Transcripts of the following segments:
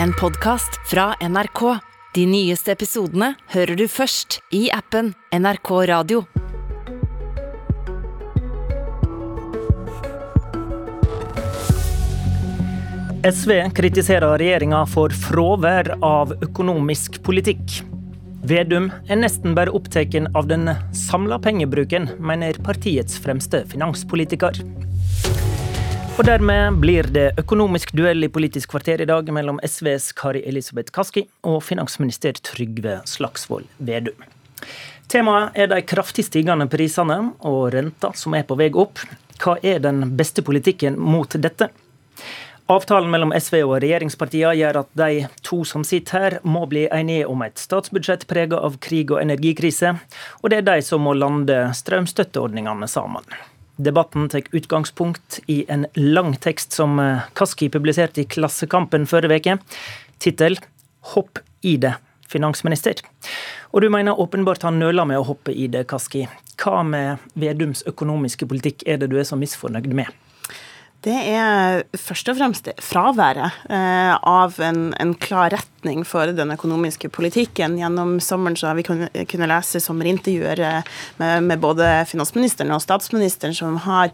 en podkast fra NRK. De nyeste episodene hører du først i appen NRK Radio. SV kritiserer regjeringa for fravær av økonomisk politikk. Vedum er nesten bare opptatt av den samla pengebruken, mener partiets fremste finanspolitiker. Og dermed blir det økonomisk duell i Politisk kvarter i dag mellom SVs Kari Elisabeth Kaski og finansminister Trygve Slagsvold Vedum. Temaet er de kraftig stigende prisene og renta som er på vei opp. Hva er den beste politikken mot dette? Avtalen mellom SV og regjeringspartiene gjør at de to som sitter her, må bli enige om et statsbudsjett preget av krig og energikrise, og det er de som må lande strømstøtteordningene sammen. Debatten tar utgangspunkt i en lang tekst som Kaski publiserte i Klassekampen forrige uke. Tittel 'Hopp i det, finansminister'. Og du mener åpenbart han nøler med å hoppe i det, Kaski. Hva med Vedums økonomiske politikk er det du er så misfornøyd med? Det er først og fremst fraværet eh, av en, en, klar retning for den økonomiske politikken. Gjennom sommeren så har vi kunnet, kunne lese sommerintervjuer eh, med, med, både finansministeren og statsministeren som har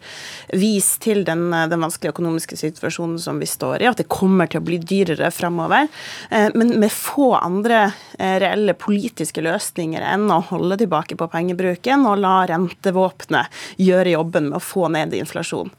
vist til den, den, vanskelige økonomiske situasjonen som vi står i, at det kommer til å bli dyrere framover. Eh, men med få andre eh, reelle politiske løsninger enn å holde tilbake på pengebruken og la rentevåpenet gjøre jobben med å få ned inflasjonen.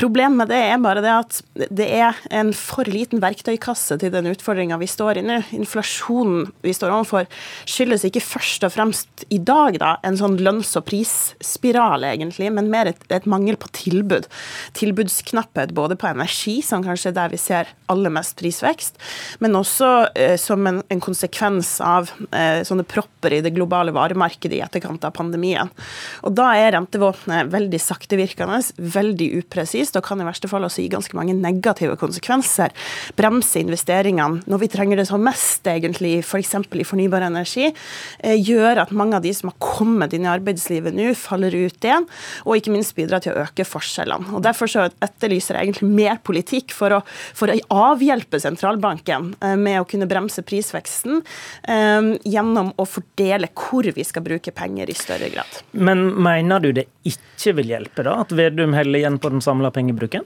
Problemet det er bare det at det er en for liten verktøykasse til den utfordringa vi står i nå. Inflasjonen vi står overfor skyldes ikke først og fremst i dag da, en sånn lønns- og prisspiral, egentlig, men mer et, et, mangel på tilbud. Tilbudsknapphet både på energi, som kanskje er der vi ser aller mest prisvekst, men også eh, som en, en, konsekvens av eh, sånne propper i det globale varemarkedet i etterkant av pandemien. Og Da er rentevåpenet veldig saktevirkende, veldig upresist og kan i verste fall også gi ganske mange negative konsekvenser. Bremse investeringene når vi trenger det som mest, egentlig, f.eks. For i fornybar energi, Gjøre gjør at mange av de som har kommet inn i arbeidslivet nå, faller ut igjen, og ikke minst bidrar til å øke forskjellene. Og Derfor så etterlyser jeg egentlig mer politikk for å, for å avhjelpe sentralbanken eh, med å kunne bremse prisveksten um, gjennom å fordele hvor vi skal bruke penger i større grad. Men mener du det ikke vil hjelpe, da, at Vedum heller igjen på den samla pengebruken?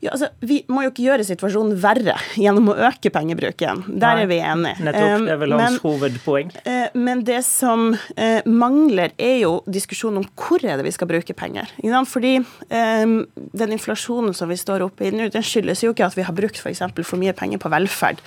Ja, altså, Vi må jo ikke gjøre situasjonen verre gjennom å øke pengebruken. Der Nei, er vi enige. Nettopp, det er vel hans men, hovedpoeng. Eh, men det som eh, mangler, er jo diskusjonen om hvor er det vi skal bruke penger. Fordi den inflasjonen som vi står oppe i nå, den skyldes jo ikke at vi har brukt f.eks. For, for mye penger på velferd.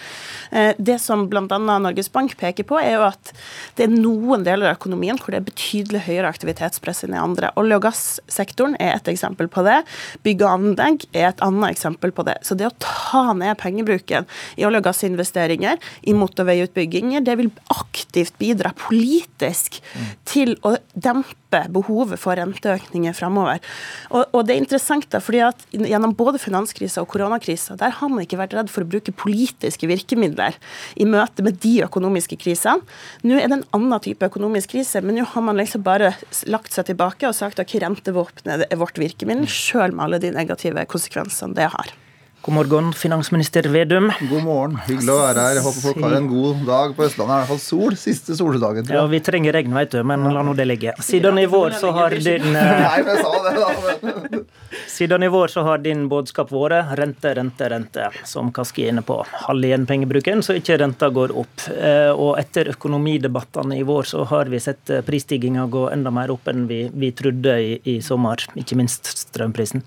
Det som bl.a. Norges Bank peker på, er jo at det er noen deler av økonomien hvor det er betydelig høyere aktivitetspress enn i andre. Olje- og gassektoren er et eksempel på det. Bygg og anlegg er et annet annet eksempel på det. Så det å ta ned pengebruken i olje- og gassinvesteringer, i motorveiutbygginger, det vil aktivt bidra politisk til å dempe behovet for renteøkninger fremover. Og, og, det er interessant da, fordi at gjennom både finanskrisa og koronakrisa, der har man ikke vært redd for å bruke politiske virkemidler i møte med de økonomiske krisene. Nå er det en annen type økonomisk krise, men nå har man liksom bare lagt seg tilbake og sagt at rentevåpenet er vårt virkemiddel, sjøl med alle de negative konsekvensene det har. God morgen, finansminister Vedum. God morgen. Hyggelig å være her. Jeg håper folk har en god dag på Østlandet. Det er i hvert fall sol. Siste soldagen. Ja, vi trenger regn, veit du, men la nå det ligge. Siden i vår så har din eh, Nei, men jeg sa det, da. Siden i vår så har din budskap vært rente, rente, rente, som Kaski er inne på. Halv igjen pengebruken, så ikke renta går opp. Eh, og etter økonomidebattene i vår så har vi sett eh, prisstigninga gå enda mer opp enn vi, vi trodde i, i sommer, ikke minst strømprisen.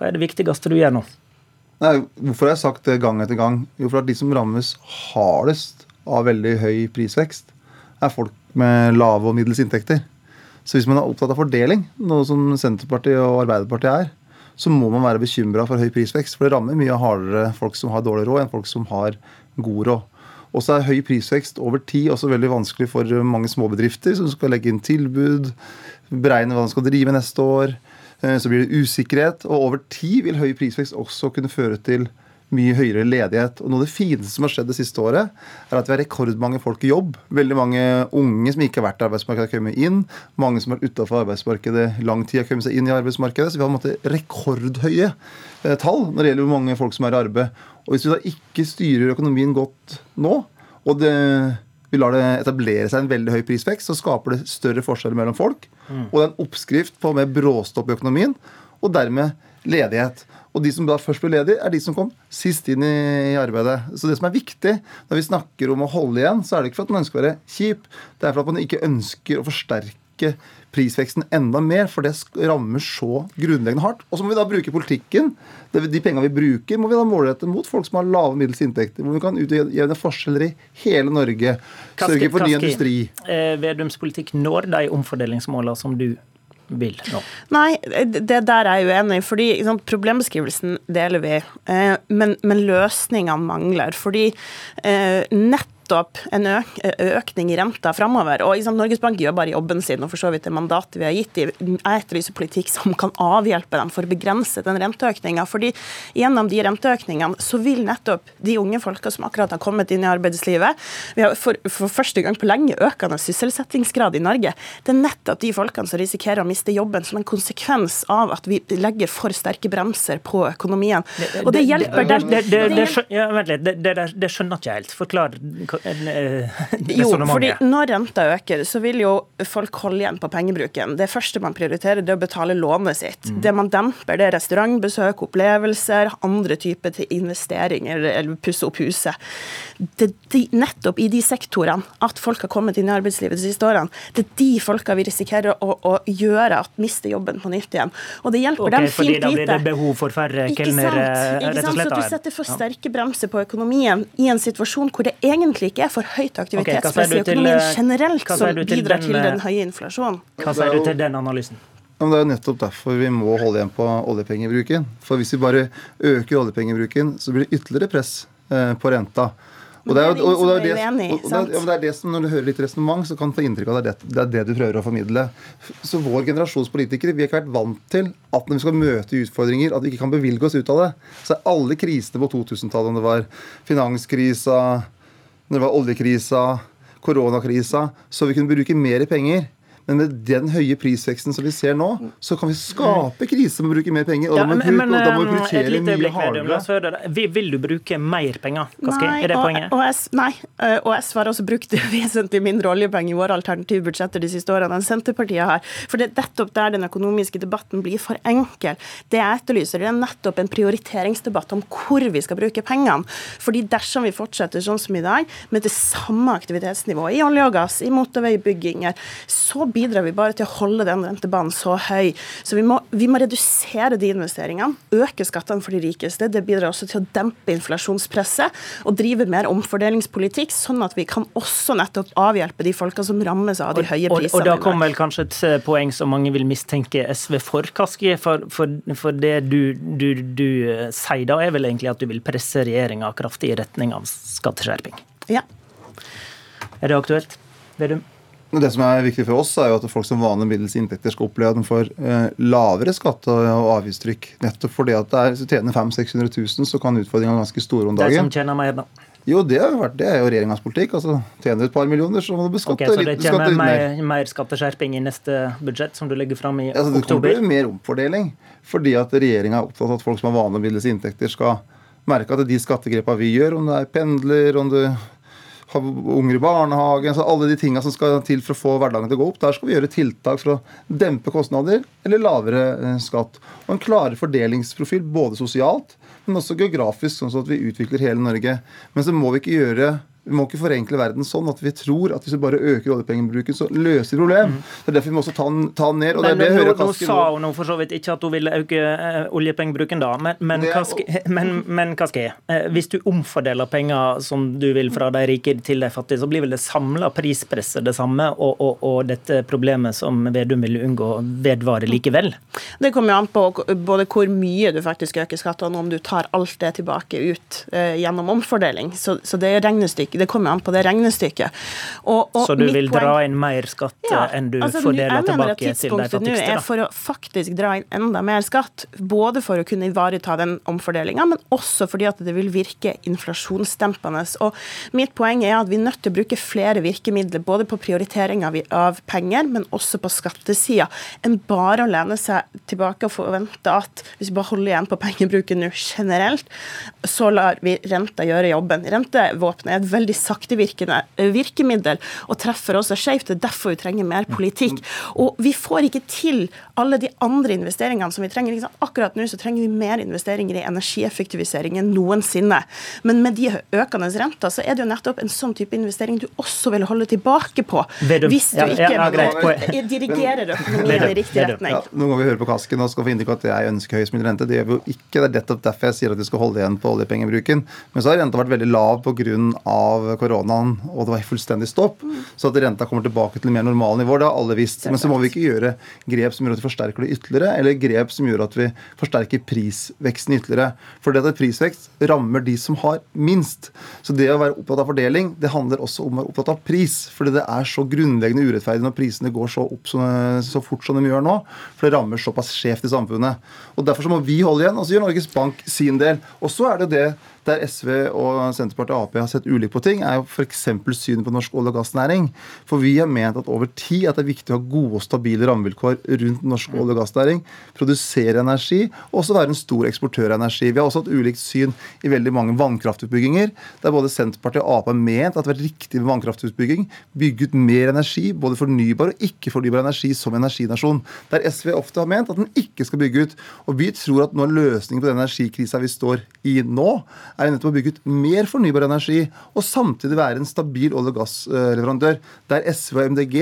Hva er det viktigste du gjør nå? Nei, hvorfor har jeg sagt det gang etter gang? Jo, for at de som rammes hardest av veldig høy prisvekst, er folk med lave og middels inntekter. Så hvis man er opptatt av fordeling, noe som Senterpartiet og Arbeiderpartiet er, så må man være bekymra for høy prisvekst. For det rammer mye hardere folk som har dårlig råd, enn folk som har god råd. Og så er høy prisvekst over tid også veldig vanskelig for mange småbedrifter som skal legge inn tilbud, beregne hva de skal drive neste år. Eh, så blir det usikkerhet, og over tid vil høy prisvekst også kunne føre til mye høyere ledighet. Og Noe av det fineste som har skjedd det siste året, er at vi har rekordmange folk i jobb. Veldig mange unge som ikke har vært i arbeidsmarkedet, har kommet inn. Mange som har vært utafor arbeidsmarkedet lang tid, har kommet seg inn i arbeidsmarkedet. Så vi har en måte rekordhøye eh, tall når det gjelder hvor mange folk som er i arbeid. Og Hvis vi da ikke styrer økonomien godt nå, og det, vi lar det etablere seg en veldig høy prisvekst, så skaper det større forskjeller mellom folk. Mm. Og det er en oppskrift på med bråstopp i økonomien, og dermed ledighet. Og de som da først ble ledige, er de som kom sist inn i arbeidet. Så det som er viktig når vi snakker om å holde igjen, så er det ikke for at man ønsker å være kjip. Det er for at man ikke ønsker å forsterke prisveksten enda mer, for det rammer så grunnleggende hardt. Og så må vi da bruke politikken. De pengene vi bruker, må vi da målrette mot folk som har lave middels inntekter. Hvor vi kan utjevne forskjeller i hele Norge. Sørge for ny industri. Eh, Vedums politikk når de omfordelingsmålene som du vil nå? Nei, det der er jeg uenig i. fordi liksom, Problembeskrivelsen deler vi, eh, men, men løsningene mangler. fordi eh, nett nettopp en øk, økning i renta framover. Og liksom, Norges Bank gjør bare jobben sin, og for så vidt det mandatet vi har gitt dem. Jeg etterlyser politikk som kan avhjelpe dem for å begrense den renteøkninga. Fordi gjennom de renteøkningene så vil nettopp de unge folka som akkurat har kommet inn i arbeidslivet Vi har for, for første gang på lenge økende sysselsettingsgrad i Norge. Det er nettopp de folkene som risikerer å miste jobben som en konsekvens av at vi legger for sterke bremser på økonomien. Og det hjelper dem. Det, det, det, det, skjønner ikke jeg helt. Forklar jo, fordi når renta øker, så vil jo folk holde igjen på pengebruken. Det første man prioriterer, det er å betale lånet sitt. Mm. Det man demper, det er restaurantbesøk, opplevelser, andre typer til investeringer eller pusse opp huset. Det er de, nettopp i de sektorene at folk har kommet inn i arbeidslivet de siste årene. Det er de folka vi risikerer å, å gjøre at mister jobben på nytt igjen. Og det hjelper okay, dem fint lite. Fordi da blir det behov for færre kelnere, rett og slett? Så du setter for sterke bremser på økonomien i en situasjon hvor det egentlig ikke er for høyt aktivitetspress i økonomien eh, generelt som bidrar den, til den eh, høye inflasjonen. Hva sier du til den analysen? Det er jo nettopp derfor vi må holde igjen på oljepengebruken. For hvis vi bare øker oljepengebruken, så blir det ytterligere press eh, på renta. Og det, er, og, og, det, og, det er det som, Når du hører litt resonnement, så kan du få inntrykk av at det, det er det du prøver å formidle. Så vår generasjons politikere vi har ikke vært vant til at når vi skal møte utfordringer, at vi ikke kan bevilge oss ut av det. Så er alle krisene på 2000-tallet, om det var finanskrisa, når det var oljekrisa, koronakrisa, så vi kunne bruke mer penger. Men med den høye prisveksten som vi ser nå, så kan vi skape krise med å bruke mer penger. Og ja, da, må vi, men, da må vi prioritere mye hardere. Vil du bruke mer penger? Kaske? Nei, er det poenget? Og, og nei. Eh, og SV har også brukt vesentlig mindre oljepenger i våre alternative budsjetter de siste årene enn Senterpartiet har. For det er nettopp der den økonomiske debatten blir for enkel. Det jeg etterlyser, det er nettopp en prioriteringsdebatt om hvor vi skal bruke pengene. Fordi dersom vi fortsetter sånn som i dag, med det samme aktivitetsnivået i olje og gass, i motorveibygginger, så bidrar vi bare til å holde den rentebanen så høy. Så vi må, vi må redusere de investeringene, øke skattene for de rikeste. Det bidrar også til å dempe inflasjonspresset og drive mer omfordelingspolitikk, sånn at vi kan også nettopp avhjelpe de folka som rammes av de høye prisene. Og, og, da kommer vel kanskje et eh, poeng som mange vil mistenke SV for, Kaski. For, for, for det du, du, du eh, sier da, er vel egentlig at du vil presse regjeringa kraftig i retning av skatteskjerping? Ja. Er det aktuelt? Vedum? Det som er viktig for oss, er jo at folk som vanlige middels inntekter skal oppleve at de får eh, lavere skatte- og avgiftstrykk. Nettopp fordi at det er, hvis du tjener 500 600 000, så kan utfordringene være ganske store om dagen. Det som tjener mer, da? Jo, det, har vært, det er jo regjeringas politikk. altså Tjener du et par millioner, så må du beskatte okay, litt. Så det kommer mer, mer skatteskjerping i neste budsjett, som du legger fram i altså, det oktober? Det kommer mer omfordeling. Fordi at regjeringa er opptatt av at folk som har vanlige middels inntekter, skal merke at de skattegrepene vi gjør, om det er pendler, om du ha unger i barnehagen altså Alle de tingene som skal til for å få hverdagen til å gå opp. Der skal vi gjøre tiltak for å dempe kostnader eller lavere eh, skatt. Og en klarere fordelingsprofil både sosialt, men også geografisk, sånn at vi utvikler hele Norge. Men så må vi ikke gjøre vi må ikke forenkle verden sånn at vi tror at hvis vi bare øker oljepengebruken, så løser vi problem. Mm. Det er derfor vi må også ta den, ta den ned. og det men, det nå, nå sa hun for så vidt ikke at hun ville øke uh, oljepengebruken da, men, men, hva skal, men, men hva skal jeg? Uh, hvis du omfordeler penger som du vil fra de rike til de fattige, så blir vel det samla prispresset det samme, og, og, og, dette problemet som Vedum vil unngå, vedvarer likevel? Det kommer jo an på både hvor mye du faktisk øker skattene, og om du tar alt det tilbake ut uh, gjennom omfordeling. Så, så det regnestykket det kommer an på det regnestykket. Og, og så du vil poeng, dra inn mer skatt ja, enn du altså, fordeler tilbake til de fattigste? Jeg mener at tidspunktet nå er for å faktisk dra inn enda mer skatt. Både for å kunne ivareta den omfordelinga, men også fordi at det vil virke inflasjonsdempende. Og mitt poeng er at vi er nødt til å bruke flere virkemidler, både på prioritering av, av penger, men også på skattesida, enn bare å lene seg tilbake og forvente at hvis vi bare holder igjen på pengebruken nå generelt, så lar vi renta gjøre jobben. Rentevåpenet er et veldig saktevirkende eh, virkemiddel og treffer også skjevt. Det er derfor vi trenger mer politikk. Og vi får ikke til alle de andre investeringene som vi trenger. Akkurat nå så trenger vi mer investeringer i energieffektivisering enn noensinne. Men med de økende renter så er det jo nettopp en sånn type investering du også vil holde tilbake på. Hvis du ikke ja, ja, dirigerer økonomien i riktig retning. Ja, nå må vi høre på kasken og skal få inntrykk av at jeg ønsker høyest mulig rente. Det gjør vi jo ikke. Det er nettopp derfor jeg sier at vi skal holde igjen på oljepengebruken. Men så har renta vært veldig lav pga. Koronaen, og det var fullstendig stopp. Så at renta kommer tilbake til mer normale nivåer, det har alle visst. Men så må vi ikke gjøre grep som gjør at vi forsterker det ytterligere, eller grep som gjør at vi forsterker prisveksten ytterligere. For det at prisvekst rammer de som har minst. Så det å være opptatt av fordeling, det handler også om å være opptatt av pris. Fordi det er så grunnleggende urettferdig når prisene går så opp så, så fort som de gjør nå. For det rammer såpass skjevt i samfunnet. Og Derfor så må vi holde igjen, og så gjør Norges Bank sin del. Og så er det det der SV og Senterpartiet og Ap har sett ulikt på ting, er jo f.eks. synet på norsk olje- og gassnæring. For vi har ment at over tid at det er viktig å ha gode og stabile rammevilkår rundt norsk olje- og gassnæring. Produsere energi, og også være en stor eksportør av energi. Vi har også hatt ulikt syn i veldig mange vannkraftutbygginger, der både Senterpartiet og Ap har ment at det har vært riktig med vannkraftutbygging. Bygge ut mer energi, både fornybar og ikke-fornybar energi som energinasjon. Der SV ofte har ment at den ikke skal bygge ut. Og vi tror at nå løsningen på den energikrisa vi står i nå, er nettopp å bygge ut mer fornybar energi og samtidig være en stabil olje- og gassleverandør. Der SV og MDG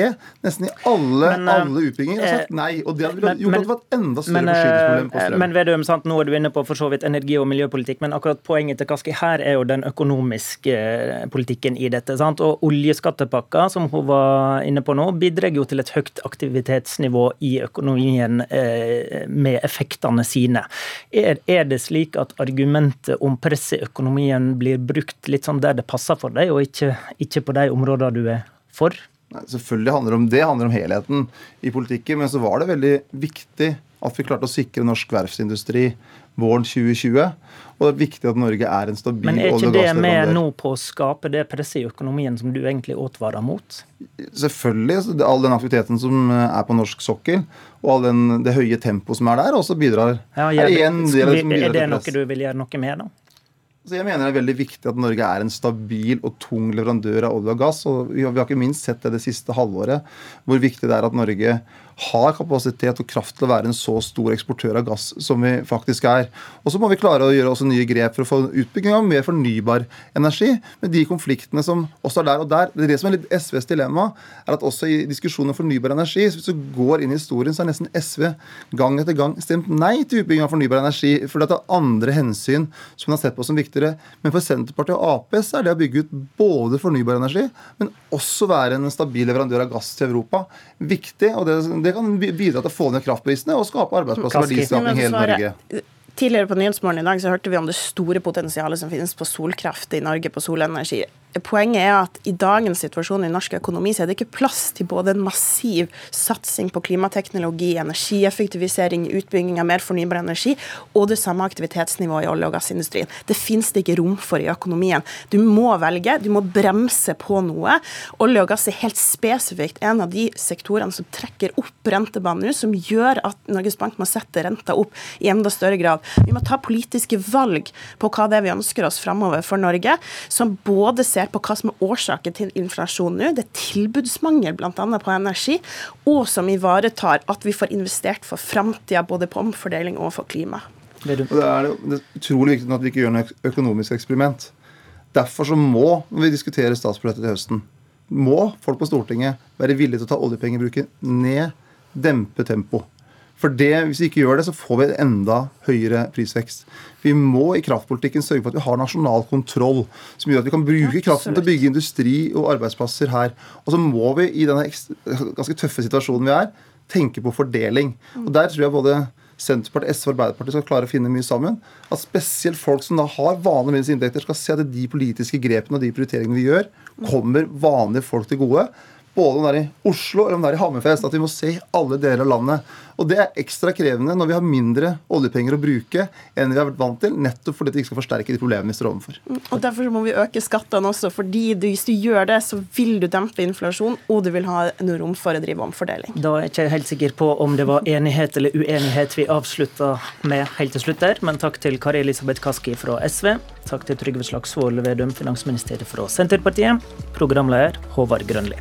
nesten i alle, men, eh, alle utbygginger har sagt nei. Og det hadde gjort at det var et enda større men, forsyningsproblem på strøm. Men Vedum, sant, nå er du inne på for så vidt energi- og miljøpolitikk, men akkurat poenget til Kaski her er jo den økonomiske eh, politikken i dette. sant? Og oljeskattepakka, som hun var inne på nå, bidrar jo til et høyt aktivitetsnivå i økonomien eh, med effektene sine. Er, er det slik at argumentet om press i økonomien blir brukt litt sånn der det passer for deg, og ikke, ikke på de områdene du er for? Nei, selvfølgelig handler det om det, handler om helheten i politikken. Men så var det veldig viktig at vi klarte å sikre norsk verftsindustri våren 2020. Og det er viktig at Norge er en stabil Men er ikke det med nå på å skape det presset i økonomien som du egentlig advarer mot? Selvfølgelig. All den aktiviteten som er på norsk sokkel, og all den, det høye tempoet som er der, også bidrar. Ja, er, er, er det noe du vil gjøre noe med, da? Jeg mener det er veldig viktig at Norge er en stabil og tung leverandør av olje og gass. og Vi har ikke minst sett det det siste halvåret, hvor viktig det er at Norge har kapasitet og kraft til å være en så stor eksportør av gass som vi faktisk er. Og så må vi klare å gjøre også nye grep for å få utbygging av mer fornybar energi. Med de konfliktene som også er der og der. Det, er det som er litt SVs dilemma, er at også i diskusjonen om fornybar energi, hvis du går inn i historien, så har nesten SV gang etter gang stemt nei til utbygging av fornybar energi. For det er andre hensyn som man har sett på som viktigere. Men for Senterpartiet og Ap så er det å bygge ut både fornybar energi, men også være en stabil leverandør av gass til Europa viktig. og det, det det kan bidra til å få ned kraftprisene og skape arbeidsplasser og verdiskaping i hele Norge. Tidligere på Nyhetsmorgen i dag så hørte vi om det store potensialet som finnes på solkraft i Norge, på solenergi. Poenget er at i dagens situasjon i norsk økonomi så er det ikke plass til både en massiv satsing på klimateknologi, energieffektivisering, utbygging av mer fornybar energi og det samme aktivitetsnivået i olje- og gassindustrien. Det finnes det ikke rom for i økonomien. Du må velge, du må bremse på noe. Olje og gass er helt spesifikt en av de sektorene som trekker opp rentebanen nå, som gjør at Norges Bank må sette renta opp i enda større grad. Vi må ta politiske valg på hva det er vi ønsker oss framover for Norge, som både ser ser på hva som er årsaken til inflasjon nå. Det er tilbudsmangel bl.a. på energi, og som ivaretar at vi får investert for framtida, både på omfordeling og for klima. Det er, det er utrolig viktig at vi ikke gjør noe økonomisk eksperiment. Derfor så må, når vi diskuterer statsbudsjettet til høsten, må folk på Stortinget være villige til å ta oljepengebruken ned, dempe tempo. For det, Hvis vi ikke gjør det, så får vi enda høyere prisvekst. Vi må i kraftpolitikken sørge for at vi har nasjonal kontroll, som gjør at vi kan bruke kraften til å bygge industri og arbeidsplasser her. Og så må vi i denne ganske tøffe situasjonen vi er, tenke på fordeling. Og Der tror jeg både Senterpartiet, SV og Arbeiderpartiet skal klare å finne mye sammen. At spesielt folk som da har vanlige minste inntekter, skal se at de politiske grepene og de prioriteringene vi gjør, kommer vanlige folk til gode både om det er i Oslo eller om det er i Hammerfest. At vi må se i alle deler av landet. Og det er ekstra krevende når vi har mindre oljepenger å bruke enn vi har vært vant til, nettopp fordi det ikke skal forsterke de problemene vi står overfor. Og Derfor må vi øke skattene også, fordi hvis du gjør det, så vil du dempe inflasjon, og du vil ha noe rom for å drive omfordeling. Da er jeg ikke helt sikker på om det var enighet eller uenighet vi avslutta med helt til slutt der, men takk til Kari Elisabeth Kaski fra SV. Takk til Trygve Slagsvold Vedum, finansminister fra Senterpartiet. Programleder Håvard Grønli.